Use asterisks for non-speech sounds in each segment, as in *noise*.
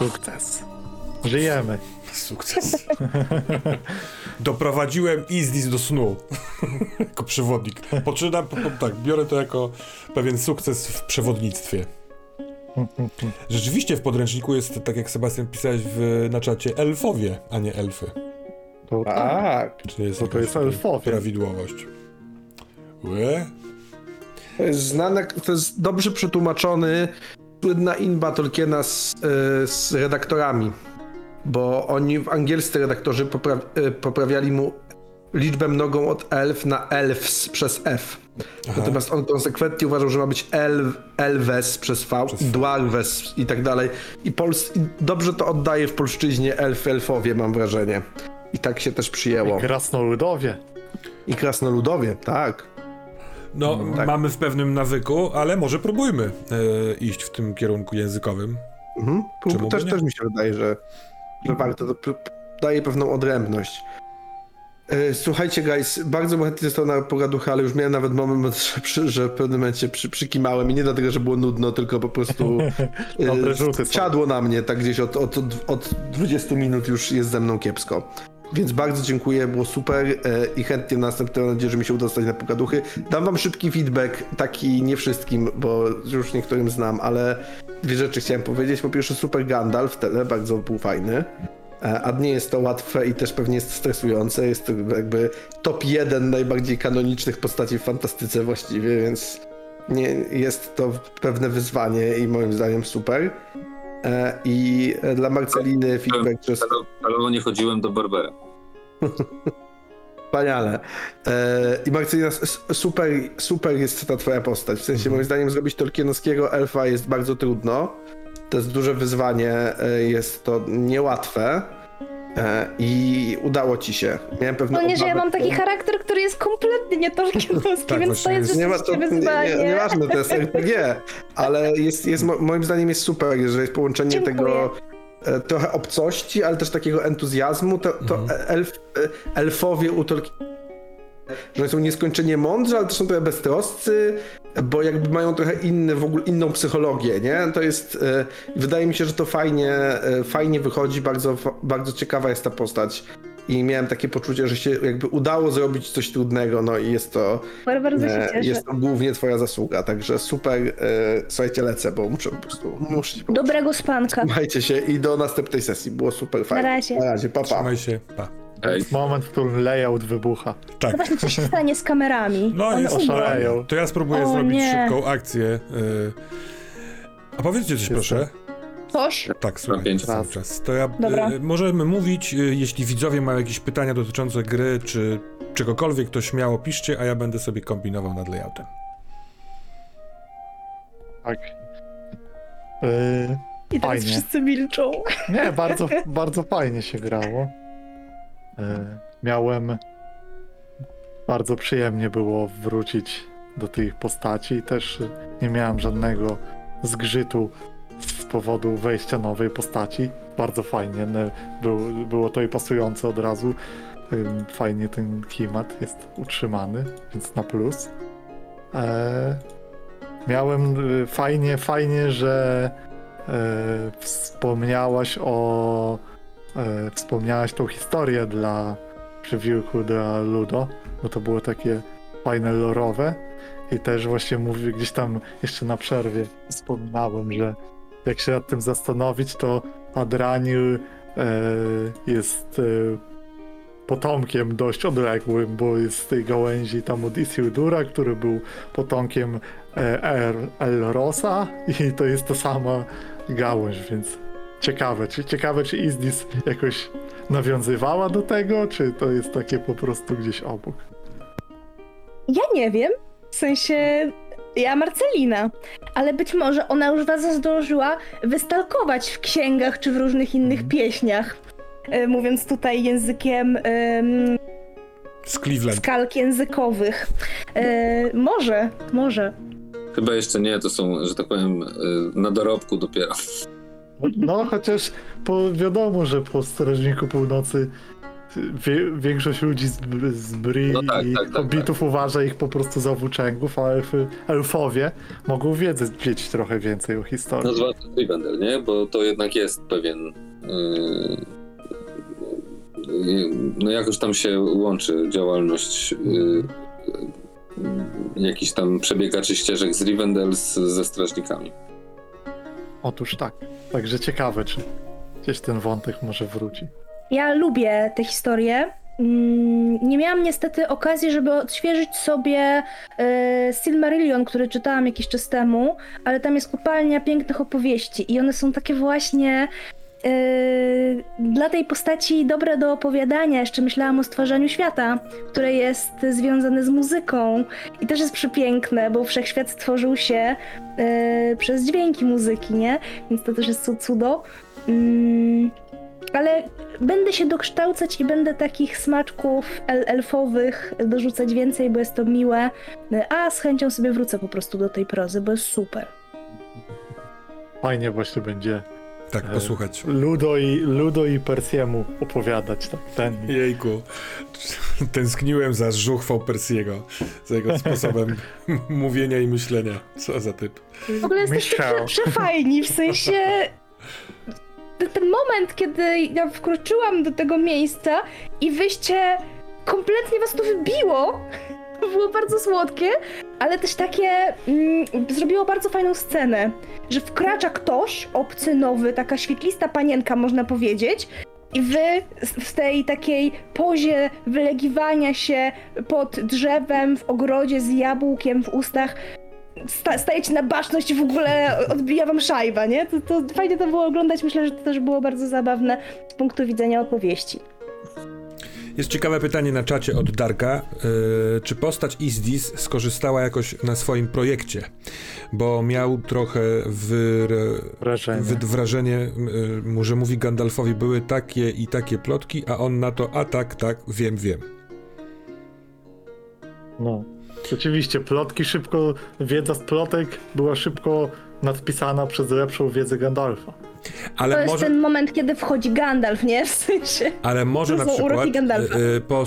Sukces. Żyjemy. Sukces. Doprowadziłem Izdis do snu. *laughs* jako przewodnik. Poczynam, po, po, tak, biorę to jako pewien sukces w przewodnictwie. Rzeczywiście w podręczniku jest, tak jak Sebastian pisałeś w, na czacie, elfowie, a nie elfy. To, Tak. Czy jest To jest elfowie. prawidłowość? Łe? To jest znane, to jest dobrze przetłumaczony słynna inba Tolkiena z, y, z redaktorami. Bo oni, w angielscy redaktorzy popra y, poprawiali mu liczbę mnogą od elf na elfs przez F. Natomiast on konsekwentnie uważał, że ma być el, elves przez V i dwarves i tak dalej. I, pols i dobrze to oddaje w polszczyźnie elf, elfowie, mam wrażenie. I tak się też przyjęło. Krasnoludowie. I krasnoludowie, tak. No, tak. mamy w pewnym nawyku, ale może próbujmy e, iść w tym kierunku językowym. Mhm. Czemu Też, też mi się wydaje, że, że warto. To daje pewną odrębność. E, Słuchajcie, guys, bardzo chętnie został na pogaduchę, ale już miałem nawet moment, *laughs* że, przy, że w pewnym momencie przy, przykimałem i nie dlatego, że było nudno, tylko po prostu *laughs* e, siadło na mnie, tak gdzieś od, od, od, od 20 minut już jest ze mną kiepsko. Więc bardzo dziękuję, było super e, i chętnie następnym mam nadzieję, że mi się uda dostać na pogaduchy. Dam wam szybki feedback, taki nie wszystkim, bo już niektórym znam, ale dwie rzeczy chciałem powiedzieć. Po pierwsze super Gandalf tele, bardzo był fajny. E, A nie jest to łatwe i też pewnie jest stresujące. Jest to jakby top jeden najbardziej kanonicznych postaci w fantastyce właściwie, więc nie, jest to pewne wyzwanie i moim zdaniem super. E, I dla Marceliny feedback, że Ale, ale nie chodziłem do Barbera. Wspaniale. E, I Marcelina, super, super jest ta twoja postać. W sensie, moim zdaniem, zrobić Tolkienowskiego elfa jest bardzo trudno. To jest duże wyzwanie, e, jest to niełatwe. E, I udało ci się. Miałem pewne No nie, że ja obawy, mam taki charakter, który jest kompletnie nie tolkienowski, *laughs* Tak, więc to jest nie ma to, nie, wyzwanie. nie, nieważne, to jest RPG, ale jest, jest, mo- moim zdaniem jest super, że jest połączenie Dziękuję. tego trochę obcości, ale też takiego entuzjazmu. To, to elf, e, elfowie u Tolkiena, że oni są nieskończenie mądrzy, ale też są trochę beztroscy, bo jakby mają trochę inny, w ogóle inną psychologię, nie? To jest, e, wydaje mi się, że to fajnie, e, fajnie wychodzi, bardzo, bardzo ciekawa jest ta postać. I miałem takie poczucie, że się jakby udało zrobić coś trudnego, no i jest to Bardzo, bardzo się E. Jest to głównie twoja zasługa, także super. E, słuchajcie, lecę, bo muszę po prostu. Muszę się Dobrego spanka. Trzymajcie się i do następnej sesji. Było super fajnie. razie. Na razie, pa, pa. Trzymaj się, pa. Ej, Moment, w którym layout wybucha. Tak. No właśnie, co się stanie z kamerami? No, umrą. Oszaleją. To ja spróbuję O zrobić nie. szybką akcję. y. A powiedzcie coś, proszę. Coś? Tak, słuchaj, cały czas. To ja, Dobra. y, możemy mówić, y, jeśli widzowie mają jakieś pytania dotyczące gry, czy czegokolwiek, to śmiało piszcie, a ja będę sobie kombinował nad layoutem. Tak. Yy, I teraz Fajnie. wszyscy milczą. nie, bardzo, bardzo fajnie się grało. Yy, miałem. Bardzo przyjemnie było wrócić do tych postaci. Też nie miałem żadnego zgrzytu powodu wejścia nowej postaci. Bardzo fajnie. Był, było to i pasujące od razu. Fajnie ten klimat jest utrzymany, więc na plus. E, miałem y, fajnie, fajnie, że e, wspomniałaś o. E, wspomniałaś tą historię dla przywilku dla Ludo, bo to było takie fajne lorowe. I też właśnie mówię gdzieś tam jeszcze na przerwie wspominałem, że jak się nad tym zastanowić, to Adranil e, jest e, potomkiem dość odległym, bo jest z tej gałęzi tam od Isildura, który był potomkiem e, El- Elrosa i to jest ta sama gałąź, więc ciekawe, czy ciekawe, czy Izdis jakoś nawiązywała do tego, czy to jest takie po prostu gdzieś obok. Ja nie wiem, w sensie ja Marcelina, ale być może ona już was zdążyła wystalkować w księgach czy w różnych innych pieśniach. E, Mówiąc tutaj językiem em, Z Cleveland. skalk językowych. E, może, może. chyba jeszcze nie, to są, że tak powiem, y, na dorobku dopiero. No chociaż po, wiadomo, że po Strażniku Północy wie, większość ludzi z, z Bri No tak, i tak, tak, hobbitów uważa ich po prostu za włóczęgów, a elfy, elfowie mogą wiedzieć, wiedzieć trochę więcej o historii. No zwłaszcza Rivendell, nie? Bo to jednak jest pewien... Yy, yy, no jakoś tam się łączy działalność yy, jakichś tam przebiegaczy ścieżek z Rivendell z, ze strażnikami. Otóż tak. Także ciekawe, czy gdzieś ten wątek może wróci. Ja lubię te historie. Mm, Nie miałam niestety okazji, żeby odświeżyć sobie e, Silmarillion, który czytałam jakiś czas temu, ale tam jest kopalnia pięknych opowieści i one są takie właśnie e, dla tej postaci dobre do opowiadania. Jeszcze myślałam o stwarzaniu świata, które jest związane z muzyką i też jest przepiękne, bo wszechświat stworzył się e, przez dźwięki muzyki, nie? Więc to też jest cu- cudo. Mm, ale będę się dokształcać i będę takich smaczków el elfowych dorzucać więcej, bo jest to miłe. A z chęcią sobie wrócę po prostu do tej prozy, bo jest super. Fajnie właśnie będzie Tak, E, posłuchać. Ludo i, Ludo i Persiemu opowiadać. Tak, ten. Jejku, tęskniłem za żuchwą Persiego, za jego sposobem *laughs* mówienia i myślenia. Co za typ. W ogóle jesteście przefajni, w sensie... *laughs* Ten- moment, kiedy ja wkroczyłam do tego miejsca i wyście kompletnie was *laughs* to wybiło, było bardzo słodkie, ale też takie mm, zrobiło bardzo fajną scenę, że wkracza ktoś, obcy, nowy, taka świetlista panienka można powiedzieć, i wy w tej takiej pozie wylegiwania się pod drzewem w ogrodzie z jabłkiem w ustach sta- stajecie na baczność i w ogóle odbija wam szajba, nie? To, to fajnie to było oglądać, myślę, że to też było bardzo zabawne z punktu widzenia opowieści. Jest ciekawe pytanie na czacie od Darka. Yy, czy postać Izdis skorzystała jakoś na swoim projekcie? Bo miał trochę wyre- Wrażenie. wy- wrażenie, yy, że mówi Gandalfowi, były takie i takie plotki, a on na to, a tak, tak, wiem, wiem. No. Rzeczywiście, plotki szybko, wiedza z plotek była szybko nadpisana przez lepszą wiedzę Gandalfa. Ale to jest może, ten moment, kiedy wchodzi Gandalf, nie? W sensie... ale może to na przykład Gandalfa. yy, po,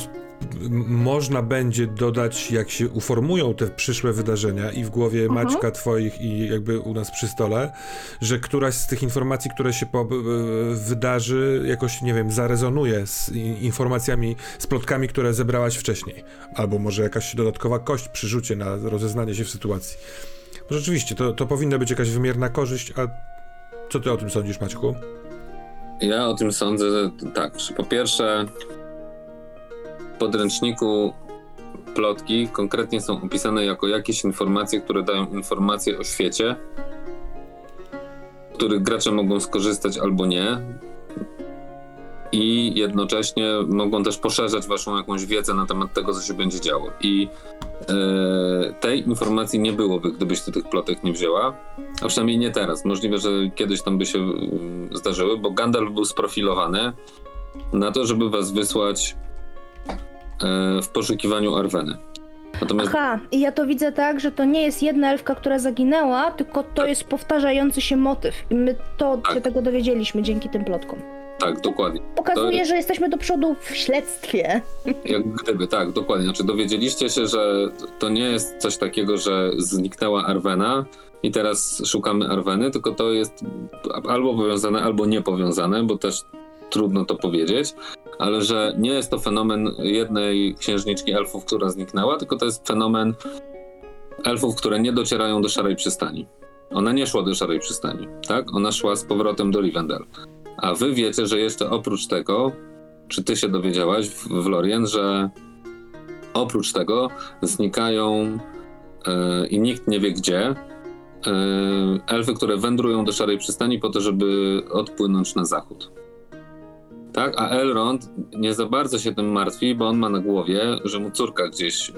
można będzie dodać, jak się uformują te przyszłe wydarzenia i w głowie Mhm. Maćka twoich i jakby u nas przy stole, że któraś z tych informacji, które się po, e, wydarzy, jakoś, nie wiem, zarezonuje z informacjami, z plotkami, które zebrałaś wcześniej. Albo może jakaś dodatkowa kość przy rzucie na rozeznanie się w sytuacji. Bo rzeczywiście, to, to powinna być jakaś wymierna korzyść, a co ty o tym sądzisz, Maćku? Ja o tym sądzę tak, że po pierwsze podręczniku plotki konkretnie są opisane jako jakieś informacje, które dają informacje o świecie, których gracze mogą skorzystać albo nie. I jednocześnie mogą też poszerzać waszą jakąś wiedzę na temat tego, co się będzie działo. I e, tej informacji nie byłoby, gdybyś ty tych plotek nie wzięła. A przynajmniej nie teraz. Możliwe, że kiedyś tam by się mm, zdarzyły, bo Gandalf był sprofilowany na to, żeby was wysłać w poszukiwaniu Arweny. Natomiast Aha, i ja to widzę tak, że to nie jest jedna elfka, która zaginęła, tylko to jest powtarzający się motyw. I my to Tak. się tego dowiedzieliśmy dzięki tym plotkom. tak, dokładnie. Pokazuje, To- że jesteśmy do przodu w śledztwie. *laughs* Jak gdyby, tak, dokładnie. Znaczy dowiedzieliście się, że to nie jest coś takiego, że zniknęła Arwena i teraz szukamy Arweny, tylko to jest albo powiązane, albo niepowiązane, bo też trudno to powiedzieć, ale że nie jest to fenomen jednej księżniczki elfów, która zniknęła, tylko to jest fenomen elfów, które nie docierają do Szarej Przystani. Ona nie szła do Szarej Przystani, tak? Ona szła z powrotem do Rivendell. A wy wiecie, że jeszcze oprócz tego, czy ty się dowiedziałaś w, w Lorien, że oprócz tego znikają e, i nikt nie wie gdzie e, elfy, które wędrują do Szarej Przystani po to, żeby odpłynąć na zachód. Tak, a Elrond nie za bardzo się tym martwi, bo on ma na głowie, że mu córka gdzieś e,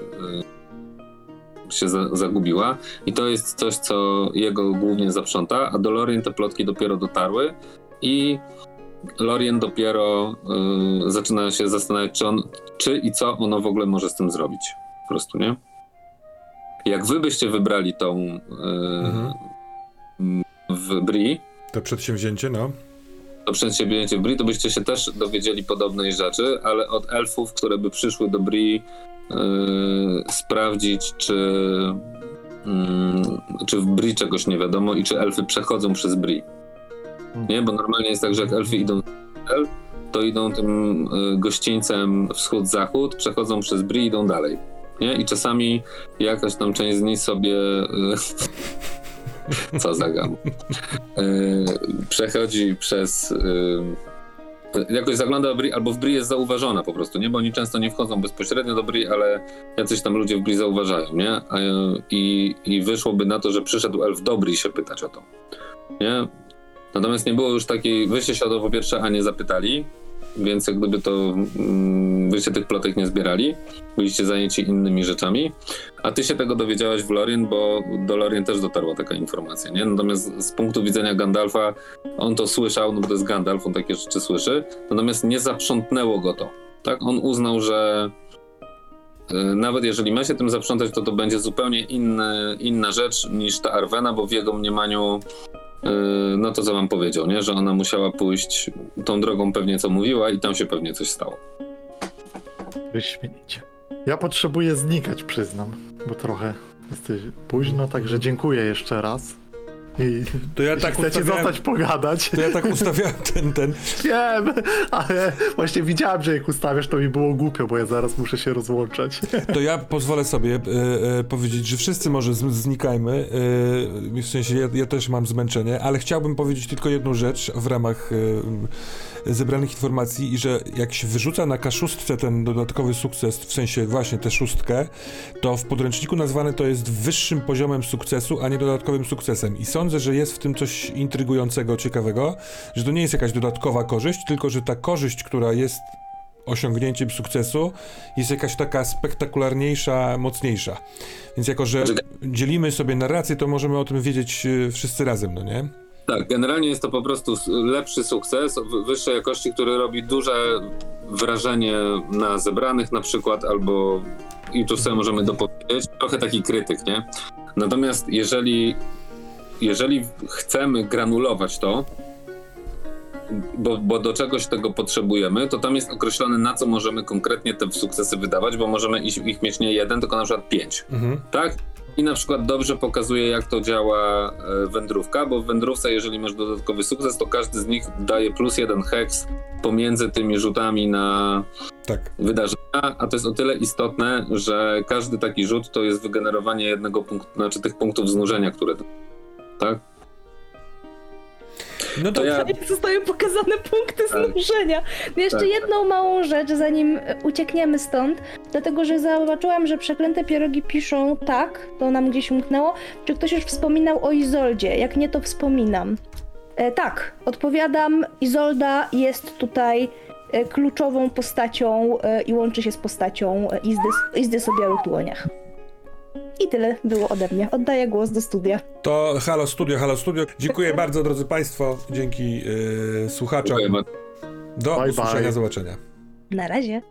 się za, zagubiła i to jest coś, co jego głównie zaprząta, a do Lorien te plotki dopiero dotarły i Lorien dopiero y, zaczyna się zastanawiać, czy, on, czy i co ono w ogóle może z tym zrobić. Po prostu, nie? Jak wy byście wybrali tą y, Mhm. w Bri, To przedsięwzięcie, no. To przedsięwzięcie w Bri, to byście się też dowiedzieli podobnej rzeczy, ale od elfów, które by przyszły do Bri yy, sprawdzić, czy, mm, czy w Bri czegoś nie wiadomo i czy elfy przechodzą przez Bri. Nie, bo normalnie jest tak, że jak elfy idą to idą tym y, gościńcem wschód-zachód, przechodzą przez Bri i idą dalej. Nie? I czasami jakaś tam część z nich sobie. *laughs* *laughs* Co za gam. Y, Przechodzi przez. y, Jakoś zagląda do Bri, albo w Bri jest zauważona po prostu, nie? Bo oni często nie wchodzą bezpośrednio do Bri, ale jacyś tam ludzie w Bri zauważają, nie? I, I wyszłoby na to, że przyszedł elf do Bri się pytać o to, nie? Natomiast nie było już takiej, wyście się po pierwsze, a nie zapytali, więc jak gdyby to mm, wyście tych plotek nie zbierali, byliście zajęci innymi rzeczami, a ty się tego dowiedziałaś w Lorien, bo do Lorien też dotarła taka informacja, nie? Natomiast z punktu widzenia Gandalfa, on to słyszał, no bo to jest Gandalf, on takie rzeczy słyszy, natomiast nie zaprzątnęło go to, tak? On uznał, że y, nawet jeżeli ma się tym zaprzątać, to to będzie zupełnie inny, inna rzecz niż ta Arwena, bo w jego mniemaniu no to co wam powiedział, nie? Że ona musiała pójść tą drogą pewnie co mówiła i tam się pewnie coś stało. Wyśmienicie. Ja potrzebuję znikać, przyznam, bo trochę jesteś późno, także dziękuję jeszcze raz. I To ja tak chcecie zostać pogadać, to ja tak ustawiałem ten, ten. wiem, ale właśnie widziałem, że jak ustawiasz, to mi było głupio, bo ja zaraz muszę się rozłączać. To ja pozwolę sobie e, e, powiedzieć, że wszyscy może z, znikajmy. E, w sensie ja, ja też mam zmęczenie, ale chciałbym powiedzieć tylko jedną rzecz w ramach e, zebranych informacji i że jak się wyrzuca na kaszustce ten dodatkowy sukces, w sensie właśnie tę szóstkę, to w podręczniku nazwane to jest wyższym poziomem sukcesu, a nie dodatkowym sukcesem. I sądzę, że jest w tym coś intrygującego, ciekawego, że to nie jest jakaś dodatkowa korzyść, tylko że ta korzyść, która jest osiągnięciem sukcesu jest jakaś taka spektakularniejsza, mocniejsza. Więc jako, że dzielimy sobie narrację, to możemy o tym wiedzieć e, wszyscy razem, no nie? Tak, generalnie jest to po prostu lepszy sukces wyższej jakości, który robi duże wrażenie na zebranych na przykład, albo i tu sobie możemy dopowiedzieć, trochę taki krytyk, nie? Natomiast jeżeli, jeżeli chcemy granulować to, bo, bo do czegoś tego potrzebujemy, to tam jest określone, na co możemy konkretnie te sukcesy wydawać, bo możemy ich, ich mieć nie jeden, tylko na przykład pięć Mhm. tak? I na przykład dobrze pokazuje, jak to działa e, wędrówka, bo w wędrówce, jeżeli masz dodatkowy sukces, to każdy z nich daje plus jeden heks pomiędzy tymi rzutami na Tak. wydarzenia, a to jest o tyle istotne, że każdy taki rzut to jest wygenerowanie jednego punktu, znaczy tych punktów znużenia, które. Tak? No To ja. Zostają pokazane punkty Tak. znużenia. No jeszcze Tak. jedną małą rzecz, zanim e, uciekniemy stąd, dlatego że zobaczyłam, że przeklęte pierogi piszą tak, to nam gdzieś umknęło. Czy ktoś już wspominał o Izoldzie? Jak nie, to wspominam. E, tak, odpowiadam. Izolda jest tutaj e, kluczową postacią e, i łączy się z postacią e, Izdy, Izdy o białych dłoniach. I tyle było ode mnie. Oddaję głos do studia. To Halo Studio, Halo Studio. Dziękuję *laughs* bardzo, drodzy Państwo. Dzięki yy, słuchaczom. Do Bye, usłyszenia, bye. zobaczenia. Na razie.